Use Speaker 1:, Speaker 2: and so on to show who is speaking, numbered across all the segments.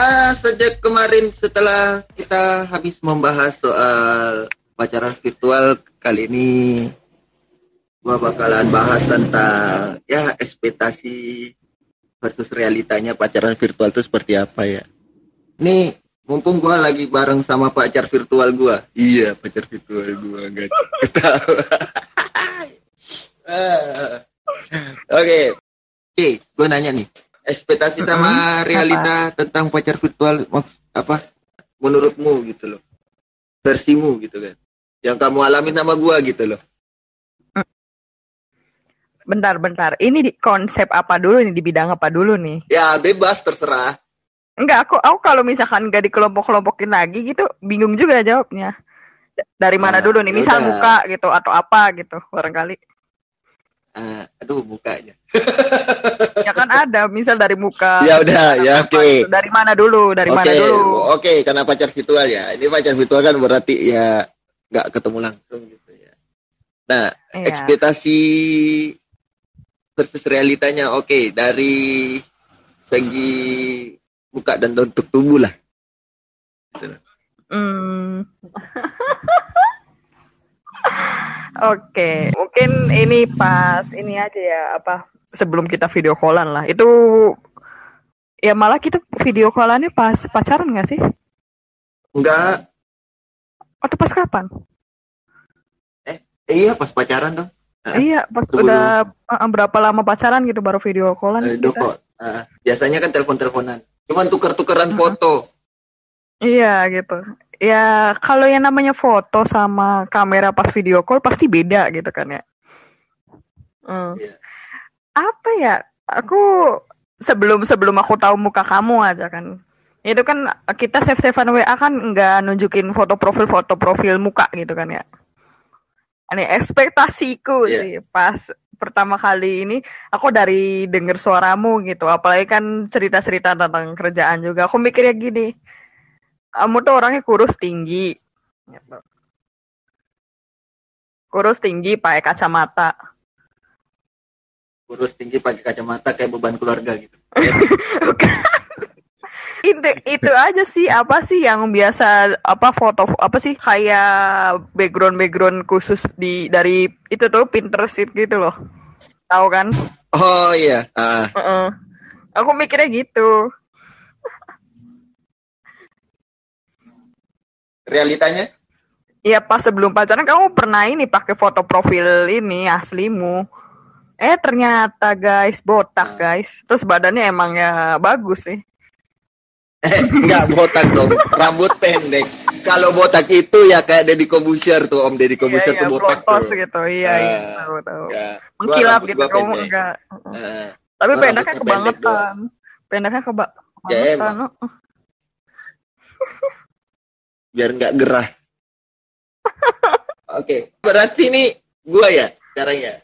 Speaker 1: Ah, sejak kemarin setelah kita habis membahas soal pacaran virtual kali ini gua bakalan bahas tentang ya ekspektasi versus realitanya pacaran virtual itu seperti apa ya. Ini mumpung gua lagi bareng sama pacar virtual gua. Iya, pacar virtual gua enggak tahu. Ah. Oke. Oke, gua nanya nih. Ekspektasi sama realita tentang pacar virtual maks- apa? Menurutmu gitu loh. Versimu gitu kan. Yang kamu alamin sama gua gitu loh.
Speaker 2: Bentar, bentar. Ini di konsep apa dulu nih? Di bidang apa dulu nih?
Speaker 1: Ya, bebas terserah.
Speaker 2: Enggak, aku aku kalau misalkan nggak dikelompok-kelompokin lagi gitu, bingung juga jawabnya. Dari mana
Speaker 1: Ah,
Speaker 2: dulu nih? Misal
Speaker 1: yaudah.
Speaker 2: muka gitu atau apa gitu, barangkali.
Speaker 1: Ah, aduh, bukanya.
Speaker 2: Ya kan ada, misal dari muka.
Speaker 1: Ya udah, ya oke.
Speaker 2: gitu. Dari mana dulu? Dari
Speaker 1: Oke,
Speaker 2: mana dulu?
Speaker 1: oke, karena pacar virtual ya. Ini pacar virtual kan berarti ya nggak ketemu langsung gitu ya. Nah,
Speaker 2: Iya.
Speaker 1: ekspektasi versus realitanya oke dari segi muka dan bentuk tubuh lah. Gitu.
Speaker 2: Hmm. Oke, mungkin ini pas ini aja ya apa sebelum kita video callan lah. Itu ya malah kita video callannya pas pacaran nggak sih?
Speaker 1: Enggak,
Speaker 2: Atau pas kapan?
Speaker 1: eh, iya pas pacaran dong.
Speaker 2: Iya, pas
Speaker 1: sebelum-
Speaker 2: udah uh, berapa lama pacaran gitu baru video callan
Speaker 1: Eh, doko. Ah, biasanya kan telepon-teleponan. Cuman tuker-tukeran
Speaker 2: Mm-mm.
Speaker 1: foto.
Speaker 2: Iya gitu. Ya kalau yang namanya foto sama kamera pas video call pasti beda gitu kan ya. Hmm.
Speaker 1: Iya.
Speaker 2: Apa ya? Aku sebelum sebelum aku tahu muka kamu aja kan. Itu kan kita save savean WA kan nggak nunjukin foto profil foto profil muka gitu kan ya. Ini ekspektasiku
Speaker 1: Iya.
Speaker 2: sih pas pertama kali ini aku dari denger suaramu gitu. Apalagi kan cerita-cerita tentang kerjaan juga. Aku mikirnya gini, kamu tuh orangnya kurus tinggi. Gitu. Kurus tinggi, pakai kacamata.
Speaker 1: Kurus tinggi pakai kacamata kayak beban keluarga gitu.
Speaker 2: itu itu aja sih apa sih yang biasa apa foto apa sih kayak background background khusus di dari itu tuh Pinterest gitu loh tahu kan
Speaker 1: Oh iya, ah,
Speaker 2: Heeh. aku mikirnya gitu
Speaker 1: realitanya?
Speaker 2: Ya pas sebelum pacaran kamu pernah ini pakai foto profil ini aslimu. Eh ternyata guys botak guys. Terus badannya emang ya bagus sih.
Speaker 1: Eh, enggak botak dong, rambut pendek. Kalau botak itu ya kayak Deddy Kobusier tuh, Om Deddy Kobusier
Speaker 2: iya,
Speaker 1: tuh botak
Speaker 2: blotos
Speaker 1: tuh.
Speaker 2: gitu. Iya iya
Speaker 1: Ah,
Speaker 2: tahu. tahu
Speaker 1: Ya, gua
Speaker 2: mengkilap gitu kamu enggak.
Speaker 1: Eh,
Speaker 2: Tapi
Speaker 1: Gua
Speaker 2: pendeknya
Speaker 1: pendek
Speaker 2: kebangetan. Pendeknya keba
Speaker 1: Ya. Biar nggak gerah. Oke, berarti nih gua ya sekarang ya.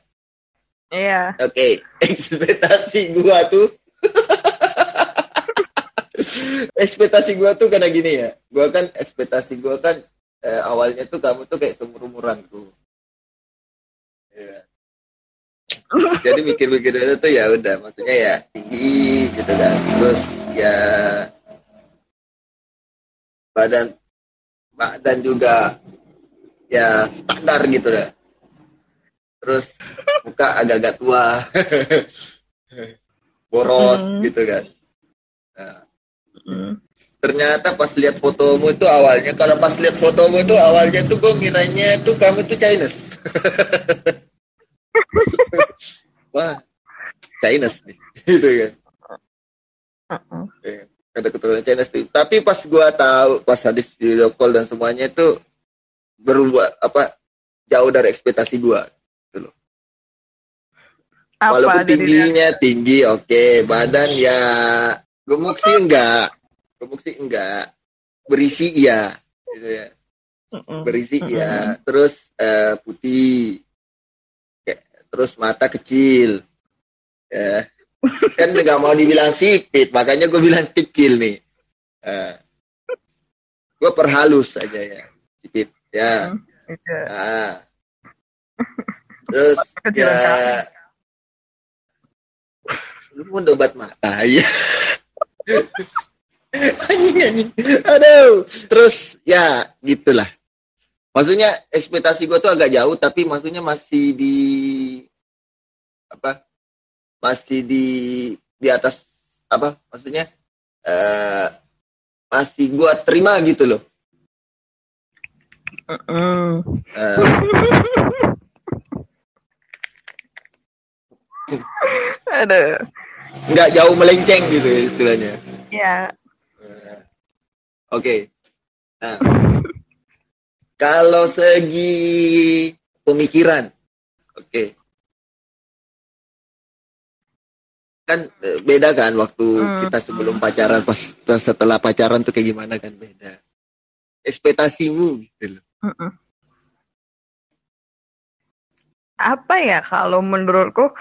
Speaker 2: Iya.
Speaker 1: Oke, ekspektasi gua tuh ekspektasi gua tuh karena gini ya. Gua kan ekspektasi gua kan eh, awalnya tuh kamu tuh kayak seumur-umuranku. Iya. Jadi mikir-mikir itu tuh ya udah maksudnya ya tinggi gitu kan. Terus ya badan badan juga ya standar gitu dah. Terus muka agak-agak tua. Boros
Speaker 2: Hmm.
Speaker 1: gitu kan. Nah,
Speaker 2: Hmm.
Speaker 1: ternyata pas lihat fotomu itu awalnya kalau pas lihat fotomu itu awalnya tuh gue ngiranya tuh kamu tuh Chinese wah Chinese nih gitu kan
Speaker 2: Heeh.
Speaker 1: Ada keturunan Chinese tuh tapi pas gue tahu pas habis video call dan semuanya itu berubah apa jauh dari ekspektasi gue
Speaker 2: Apa
Speaker 1: walaupun tingginya tinggi oke. Badan ya gemuk sih enggak. Gemuk sih enggak. Berisi iya gitu ya. Berisi ya terus eh, putih. Terus mata kecil. Ya kan nggak mau dibilang sipit makanya gue bilang kecil nih. Eh, gue perhalus aja ya sipit ya. Ah. terus ya. lu mau debat mata ya anjing anjing. Aduh. Terus ya gitulah. Maksudnya ekspektasi gue tuh agak jauh tapi maksudnya masih di masih di di atas apa maksudnya eh masih gue terima gitu loh
Speaker 2: Mm.
Speaker 1: Eh,
Speaker 2: Aduh.
Speaker 1: nggak jauh melenceng gitu ya istilahnya
Speaker 2: Ya.
Speaker 1: Oke. Nah, kalau segi pemikiran, oke. Kan eh, beda kan waktu
Speaker 2: Hmm.
Speaker 1: kita sebelum pacaran pas setelah pacaran tuh kayak gimana kan beda. Ekspektasimu gitu loh.
Speaker 2: Apa ya kalau menurutku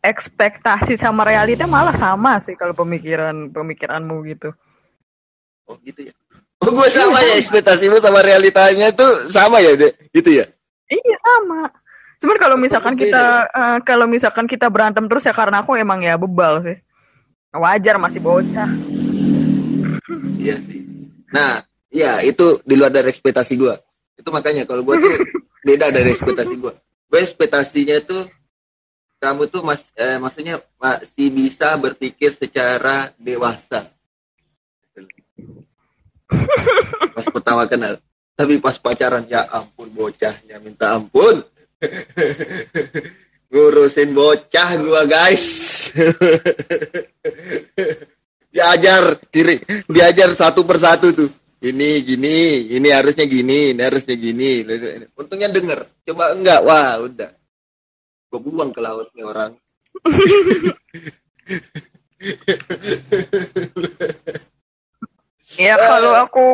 Speaker 2: ekspektasi sama realita malah sama sih kalau pemikiran pemikiranmu gitu.
Speaker 1: Oh gitu ya. Oh gue sama ya ekspektasimu sama realitanya tuh sama ya deh, gitu ya.
Speaker 2: Iya sama. Cuman kalau misalkan kita eh, kalau misalkan kita berantem terus ya karena aku emang ya bebal sih. Wajar masih bocah.
Speaker 1: Iya sih. Nah, iya itu di luar dari ekspektasi gua. Itu makanya kalau gua tuh beda dari ekspektasi gua. Gue ekspektasinya tuh kamu tuh mas, eh, maksudnya masih bisa berpikir secara dewasa. Pas pertama kenal. Tapi pas pacaran ya ampun bocahnya minta ampun. Ngurusin bocah gua guys. diajar kiri diajar satu persatu tuh. Ini gini ini harusnya gini ini harusnya gini. Untungnya denger. Coba enggak? Wah udah. Gue buang ke laut nih orang.
Speaker 2: Ya kalau aku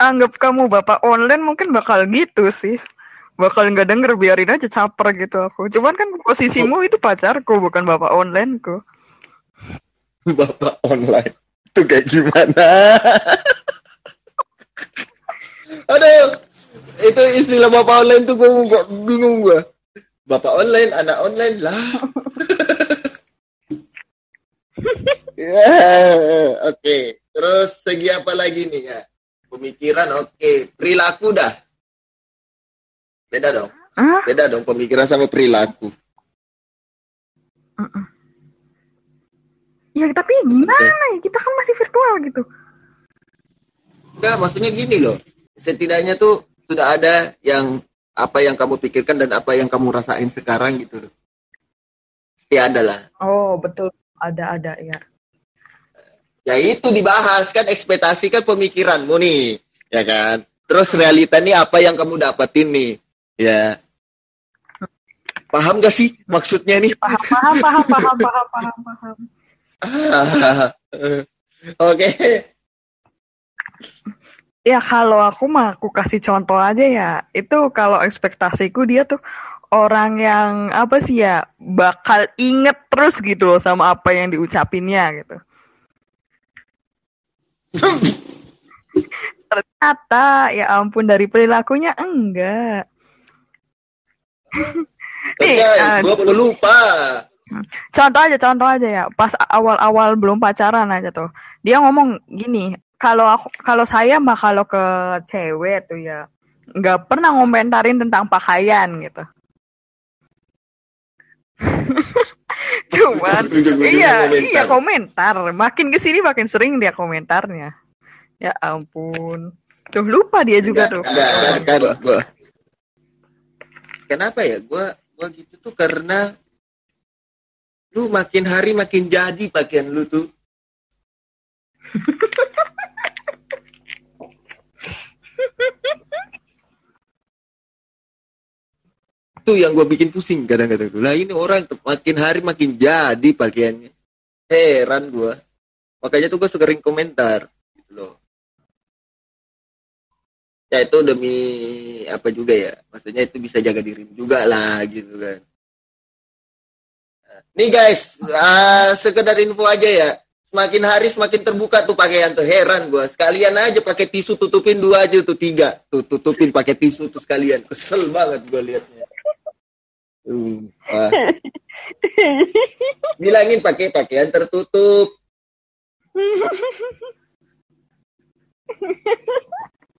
Speaker 2: anggap kamu bapak online mungkin bakal gitu sih. Bakal nggak denger biarin aja caper gitu aku. Cuman kan posisimu itu pacarku bukan bapak onlineku.
Speaker 1: bapak online. Itu kayak gimana? Aduh itu istilah bapak online tuh gue gua bingung gue bapak online anak online lah. Ya oke. Terus segi apa lagi nih ya? Pemikiran oke. Perilaku dah beda dong
Speaker 2: Hah?
Speaker 1: beda dong pemikiran sama perilaku
Speaker 2: Ya tapi gimana ya kita kan masih virtual gitu.
Speaker 1: Enggak, maksudnya gini loh. Setidaknya tuh sudah ada yang apa yang kamu pikirkan dan apa yang kamu rasain sekarang gitu loh. Pasti ada lah.
Speaker 2: Oh betul ada ada ya.
Speaker 1: Ya itu dibahas kan ekspektasi kan pemikiranmu nih, ya kan. Terus realita nih apa yang kamu dapetin nih, ya. Paham gak sih maksudnya nih?
Speaker 2: Paham paham paham paham paham paham paham.
Speaker 1: Ah, Oke.
Speaker 2: Ya kalau aku mah aku kasih contoh aja ya. Itu kalau ekspektasiku dia tuh orang yang apa sih ya bakal inget terus gitu loh sama apa yang diucapinnya gitu. Ternyata ya ampun dari perilakunya enggak. Nih,
Speaker 1: Guys,
Speaker 2: eh,
Speaker 1: gue perlu lupa.
Speaker 2: contoh aja contoh aja ya. Pas awal-awal belum pacaran aja tuh. Dia ngomong gini kalau aku kalau saya mah kalau ke cewek tuh ya nggak pernah ngomentarin tentang pakaian gitu. Cuman iya
Speaker 1: komentar.
Speaker 2: iya komentar. Makin ke sini makin sering dia komentarnya. Ya ampun. Tuh lupa dia juga
Speaker 1: Enggak,
Speaker 2: tuh.
Speaker 1: enggak, kan, kan, gua. Kenapa ya? Gua gua gitu tuh karena lu makin hari makin jadi pakaian lu tuh. itu yang gua bikin pusing kadang-kadang tuh. Lah ini orang tuh makin hari makin jadi pakaiannya. Heran gua. Makanya tuh gua sering komentar gitu loh. Ya itu demi apa juga ya? Maksudnya itu bisa jaga diri juga lah gitu kan. Nih guys, ah, sekedar info aja ya. Semakin hari semakin terbuka tuh pakaian tuh. Heran gua. Sekalian aja pakai tisu tutupin dua aja tuh tiga. Tuh tutupin pakai tisu tuh sekalian. Kesel banget gua liatnya. Wah. Bilangin pakai pakaian tertutup.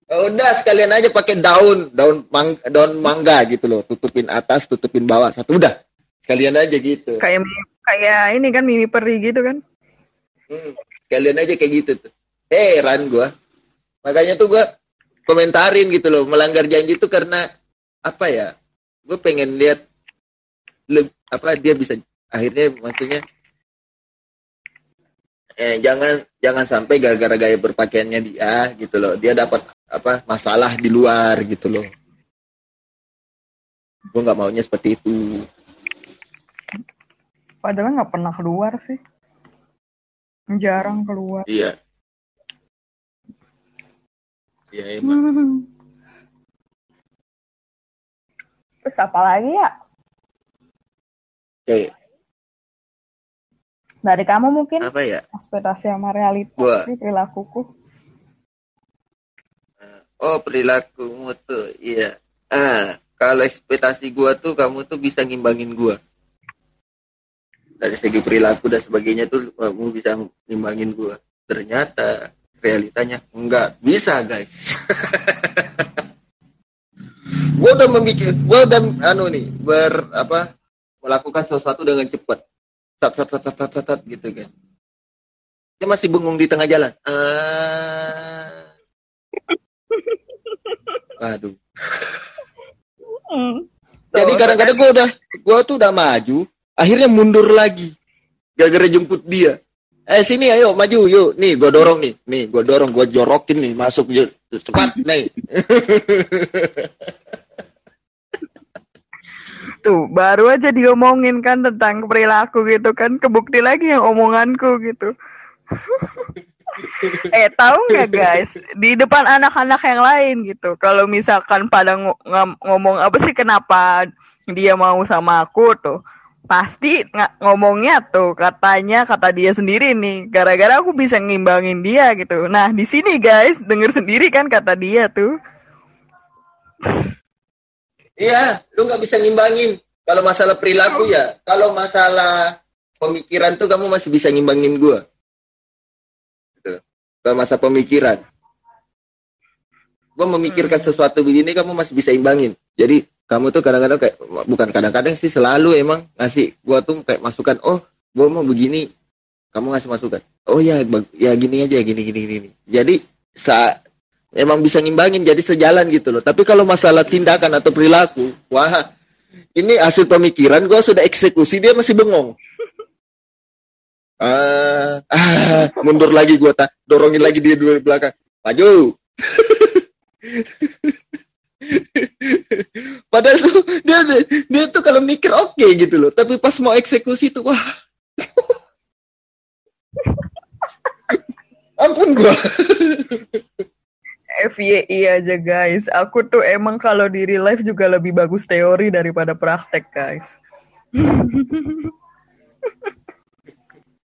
Speaker 1: Oh, udah sekalian aja pakai daun, daun mang, daun mangga gitu loh, tutupin atas, tutupin bawah, satu udah. Sekalian aja gitu.
Speaker 2: Kayak kayak ini kan mimi peri gitu kan.
Speaker 1: Hmm, sekalian aja kayak gitu tuh. Heran gua. Makanya tuh gua komentarin gitu loh, melanggar janji itu karena apa ya? Gue pengen lihat apa dia bisa akhirnya maksudnya eh jangan jangan sampai gara-gara gaya berpakaiannya dia gitu loh dia dapat apa masalah di luar gitu loh gue nggak maunya seperti itu
Speaker 2: Padahal nggak pernah keluar sih. Jarang keluar.
Speaker 1: iya iya emang
Speaker 2: Terus apa lagi ya?
Speaker 1: kayak
Speaker 2: Dari kamu mungkin
Speaker 1: apa ya
Speaker 2: ekspektasi sama realitas
Speaker 1: Gua.
Speaker 2: sih perilakuku.
Speaker 1: Oh perilakumu tuh iya. Ah kalau ekspektasi gua tuh kamu tuh bisa ngimbangin gua. Dari segi perilaku dan sebagainya tuh kamu bisa ngimbangin gua. Ternyata realitanya enggak. Bisa guys. Gua udah memikir gua udah anu nih ber apa melakukan sesuatu dengan cepat. Tat tat tat tat, tat, tat, gitu kan dia masih bengong di tengah jalan. Ah Aduh.
Speaker 2: Hmm.
Speaker 1: Jadi kadang-kadang gue udah, gue tuh udah maju, akhirnya mundur lagi, gara-gara jemput dia. Eh sini ayo maju yuk, nih gue dorong nih, nih gue dorong, gue jorokin nih, masuk yuk, cepat nih.
Speaker 2: Tuh, baru aja diomongin kan tentang perilaku gitu kan. Kebukti lagi yang omonganku gitu. eh, tahu nggak guys? Di depan anak-anak yang lain gitu. Kalau misalkan pada ngom- ngomong apa sih kenapa dia mau sama aku tuh. Pasti nggak ngomongnya tuh katanya kata dia sendiri nih gara-gara aku bisa ngimbangin dia gitu. Nah di sini guys denger sendiri kan kata dia tuh.
Speaker 1: Iya, lu nggak bisa ngimbangin. Kalau masalah perilaku ya, kalau masalah pemikiran tuh kamu masih bisa ngimbangin gue. Kalau masa pemikiran, gue memikirkan sesuatu begini kamu masih bisa imbangin. Jadi kamu tuh kadang-kadang kayak bukan kadang-kadang sih selalu emang ngasih gue tuh kayak masukan. Oh, gue mau begini, kamu ngasih masukan. Oh ya, ya gini aja, gini gini gini. Jadi saat emang bisa ngimbangin jadi sejalan gitu loh. Tapi kalau masalah tindakan atau perilaku, wah ini hasil pemikiran gue sudah eksekusi dia masih bengong. Ah, ah, mundur lagi gue tak dorongin lagi dia dua di belakang. Maju. Padahal tuh dia, dia, dia tuh kalau mikir oke gitu loh, tapi pas mau eksekusi tuh wah. Ampun gua.
Speaker 2: FYI aja guys. Aku tuh emang kalau di real life juga lebih bagus teori daripada praktek guys.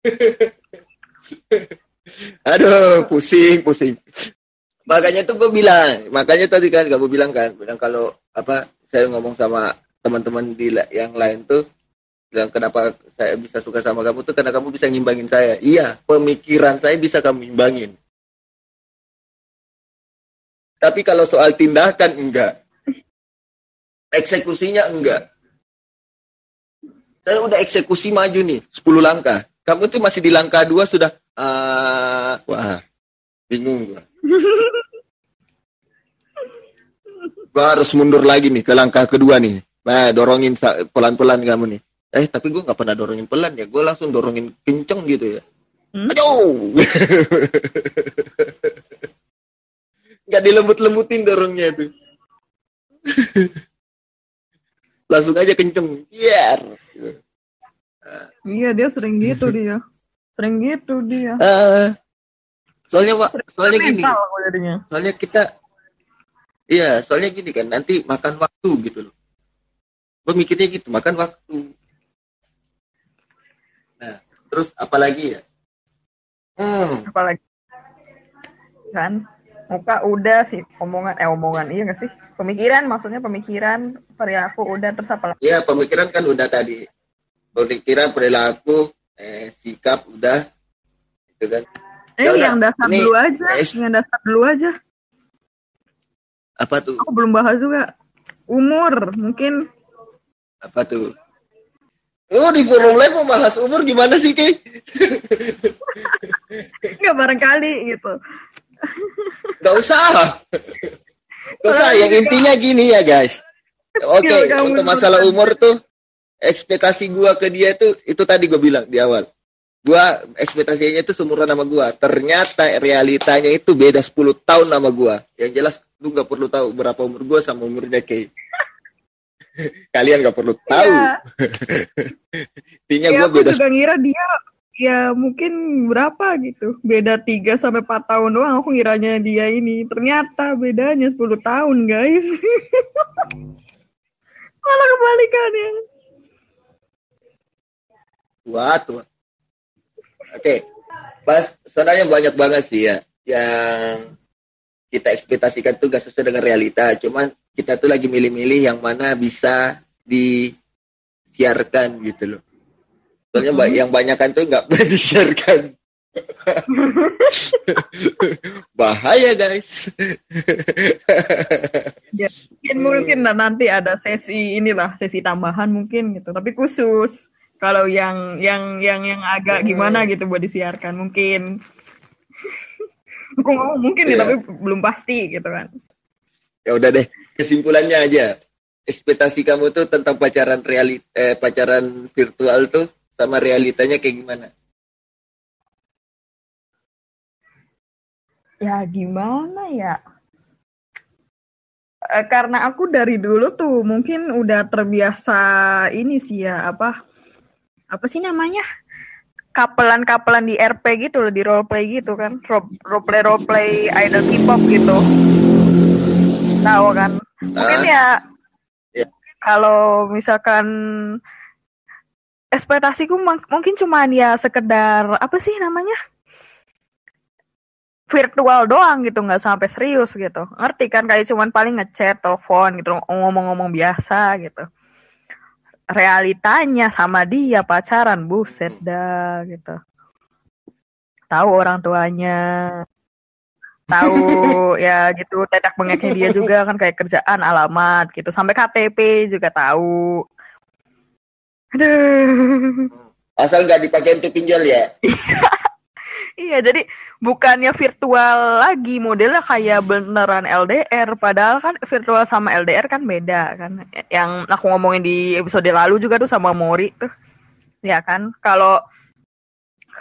Speaker 1: Aduh, pusing, pusing. Makanya tuh gue bilang, makanya tadi kan kamu bilang kan, bilang kalau apa saya ngomong sama teman-teman di yang lain tuh bilang kenapa saya bisa suka sama kamu tuh karena kamu bisa ngimbangin saya. Iya, pemikiran saya bisa kamu imbangin. Tapi kalau soal tindakan enggak. Eksekusinya enggak. Saya udah eksekusi maju nih, 10 langkah. Kamu tuh masih di langkah dua sudah ah wah bingung gua. gua harus mundur lagi nih ke langkah kedua nih. Nah, dorongin pelan-pelan kamu nih. Eh, tapi gua nggak pernah dorongin pelan ya. Gua langsung dorongin kenceng gitu ya.
Speaker 2: Hmm?
Speaker 1: Aduh. Nggak dilembut-lembutin dorongnya itu. langsung aja kenceng. Biar.
Speaker 2: Iya dia sering gitu dia. Sering gitu dia.
Speaker 1: Ah, soalnya Pak, soalnya gini. Soalnya kita iya soalnya gini kan nanti makan waktu gitu loh. Gue mikirnya gitu makan waktu. Nah terus apalagi ya? Hmm.
Speaker 2: Apalagi? Kan muka udah sih omongan eh omongan iya gak sih? Pemikiran maksudnya pemikiran perilaku udah terus apa lagi?
Speaker 1: Ya pemikiran kan udah tadi pemikiran perilaku eh, sikap udah gitu kan
Speaker 2: Eh,
Speaker 1: Ya udah,
Speaker 2: yang dasar
Speaker 1: ini-
Speaker 2: dulu aja.
Speaker 1: es-
Speaker 2: Yang dasar dulu aja.
Speaker 1: Apa tuh?
Speaker 2: Aku belum bahas juga. Umur, mungkin.
Speaker 1: Apa tuh? Oh di forum live mau bahas umur gimana sih Kay?
Speaker 2: Nggak barangkali gitu.
Speaker 1: Gak usah. Gak usah. Yang intinya gini ya guys. Oke
Speaker 2: kamu
Speaker 1: untuk masalah umur tuh ekspektasi gua ke dia tuh itu tadi gua bilang di awal. Gua ekspektasinya itu seumuran sama gua. Ternyata realitanya itu beda 10 tahun sama gua. Yang jelas lu gak perlu tahu berapa umur gua sama umurnya Kay. Kalian gak perlu tahu.
Speaker 2: Iya.
Speaker 1: Intinya
Speaker 2: Ya,
Speaker 1: gua
Speaker 2: aku
Speaker 1: beda
Speaker 2: juga ngira dia ya mungkin berapa gitu. Beda 3 sampai 4 tahun doang aku ngiranya dia ini. Ternyata bedanya 10 tahun, guys. Malah kebalikannya.
Speaker 1: Wah, tuh. Oke. Pas sebenarnya banyak banget sih ya yang kita ekspektasikan tuh gak sesuai dengan realita. Cuman kita tuh lagi milih-milih yang mana bisa disiarkan gitu loh. Soalnya ba-
Speaker 2: Mhm.
Speaker 1: yang banyakan tuh nggak pernah disiarkan. Bahaya guys.
Speaker 2: Mungkin mungkin nah, nanti ada sesi inilah, sesi tambahan mungkin gitu. Tapi khusus kalau yang yang yang yang agak
Speaker 1: Hmm.
Speaker 2: gimana gitu buat disiarkan mungkin. Aku ngomong mungkin ya,
Speaker 1: Iya.
Speaker 2: tapi belum pasti gitu kan.
Speaker 1: ya udah deh kesimpulannya aja ekspektasi kamu tuh tentang pacaran realit eh, pacaran virtual tuh sama realitanya kayak gimana
Speaker 2: Ya gimana ya? Eh, karena aku dari dulu tuh mungkin udah terbiasa ini sih ya apa apa sih namanya? Kapelan-kapelan di RP gitu loh di roleplay gitu kan. Ro- roleplay roleplay idol K-pop gitu. Tahu kan? Mungkin
Speaker 1: Nah,
Speaker 2: ya
Speaker 1: Ya.
Speaker 2: kalau misalkan ekspektasiku mungkin cuman ya sekedar apa sih namanya? Virtual doang gitu nggak sampai serius gitu. Ngerti kan? Kayak cuman paling ngechat telepon gitu ngomong-ngomong biasa gitu realitanya sama dia pacaran buset dah gitu. Tahu orang tuanya. Tahu ya gitu tetek bengeknya dia juga kan kayak kerjaan alamat gitu. Sampai KTP juga tahu. Aduh.
Speaker 1: Asal nggak dipakai untuk pinjol ya
Speaker 2: Iya, jadi bukannya virtual lagi, modelnya kayak beneran LDR. Padahal kan virtual sama LDR kan beda kan. Yang aku ngomongin di episode lalu juga tuh sama Mori tuh. Ya kan? Kalau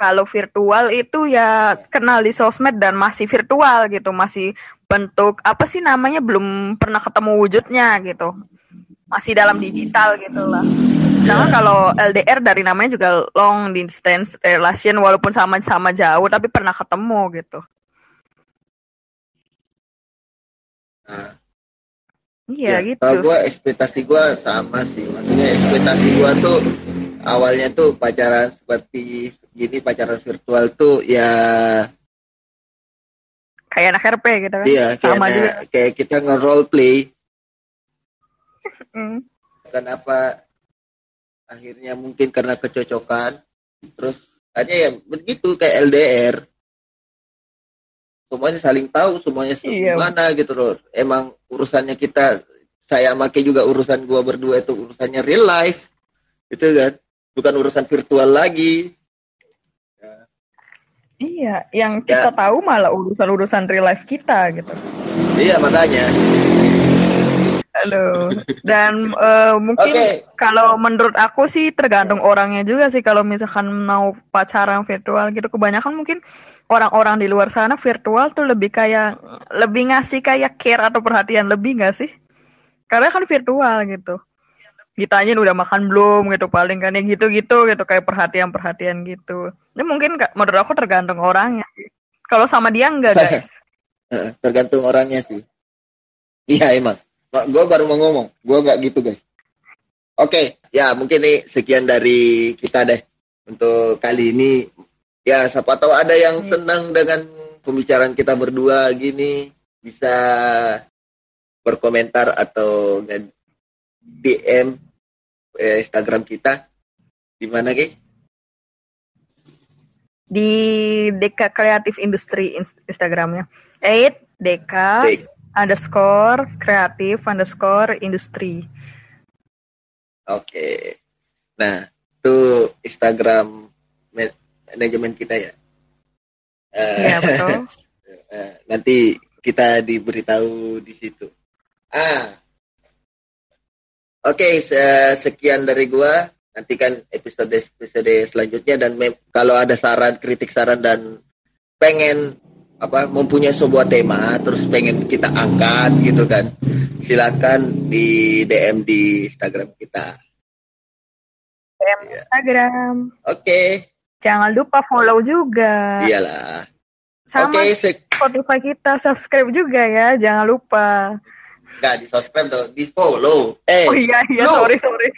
Speaker 2: kalau virtual itu ya kenal di sosmed dan masih virtual gitu, masih bentuk apa sih namanya belum pernah ketemu wujudnya gitu. Masih dalam digital gitu lah. Sedangkan kalau LDR dari namanya juga long distance relation walaupun sama-sama jauh tapi pernah ketemu gitu.
Speaker 1: Nah,
Speaker 2: Iya
Speaker 1: ya,
Speaker 2: gitu.
Speaker 1: kalau gua ekspektasi gua sama sih maksudnya ekspektasi gua tuh awalnya tuh pacaran seperti gini pacaran virtual tuh ya
Speaker 2: Kayak anak RP gitu kan.
Speaker 1: iya kayak,
Speaker 2: Sama juga.
Speaker 1: kayak kita nge-role play
Speaker 2: Hmm.
Speaker 1: kenapa akhirnya mungkin karena kecocokan terus hanya ya begitu kayak LDR semuanya saling tahu semuanya
Speaker 2: Iya.
Speaker 1: gimana gitu loh emang urusannya kita saya make juga urusan gua berdua itu urusannya real life gitu kan bukan urusan virtual lagi
Speaker 2: Iya, yang
Speaker 1: Ya.
Speaker 2: kita tahu malah urusan-urusan real life kita gitu.
Speaker 1: iya makanya
Speaker 2: Aduh. Dan eh, mungkin
Speaker 1: oke
Speaker 2: kalau menurut aku sih tergantung orangnya juga sih kalau misalkan mau pacaran virtual gitu kebanyakan mungkin orang-orang di luar sana virtual tuh lebih kayak lebih ngasih kayak care atau perhatian lebih nggak sih? Karena kan virtual gitu. Ditanyain udah makan belum gitu paling kan yang gitu-gitu gitu kayak perhatian-perhatian gitu. Ini mungkin menurut aku tergantung orangnya. Kalau sama dia enggak guys.
Speaker 1: Tergantung orangnya sih iya emang gue baru mau ngomong gue nggak gitu guys oke ya mungkin nih sekian dari kita deh untuk kali ini ya siapa tahu ada yang
Speaker 2: Hmm.
Speaker 1: senang dengan pembicaraan kita berdua gini bisa berkomentar atau DM eh, Instagram kita di mana Ki?
Speaker 2: di Deka Kreatif Industri ins- Instagramnya. Eight Deka
Speaker 1: Baik.
Speaker 2: Underscore kreatif underscore industri.
Speaker 1: Oke. Nah, itu Instagram ma- manajemen kita ya. Eh,
Speaker 2: Iya betul.
Speaker 1: eh, nanti kita diberitahu di situ. Ah. Oke, se- sekian dari gua. Nantikan episode-episode selanjutnya dan kalau ada saran, kritik saran dan pengen apa mempunyai sebuah tema terus pengen kita angkat gitu kan. Silakan di DM di Instagram kita.
Speaker 2: DM
Speaker 1: Iya.
Speaker 2: Instagram.
Speaker 1: Oke,
Speaker 2: Jangan lupa follow juga.
Speaker 1: iyalah.
Speaker 2: Sama
Speaker 1: sek-
Speaker 2: Spotify kita subscribe juga ya, jangan lupa.
Speaker 1: nggak di subscribe dong, di follow. Eh,
Speaker 2: Oh iya iya
Speaker 1: lu.
Speaker 2: sorry sorry.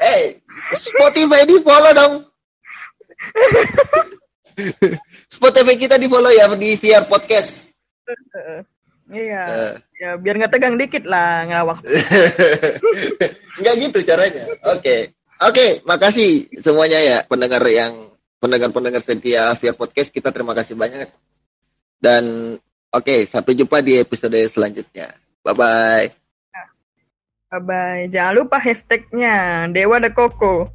Speaker 1: eh, Spotify di follow dong. Spotify kita di follow ya di VR podcast.
Speaker 2: Iya,
Speaker 1: Eh,
Speaker 2: ya biar nggak tegang dikit lah ngelawak.
Speaker 1: Nggak gitu caranya. Oke, oke, makasih semuanya ya pendengar yang pendengar-pendengar setia VR podcast kita terima kasih banyak. Dan oke, sampai jumpa di episode selanjutnya. Bye bye.
Speaker 2: Bye bye. Jangan lupa hashtagnya Dewa de Koko.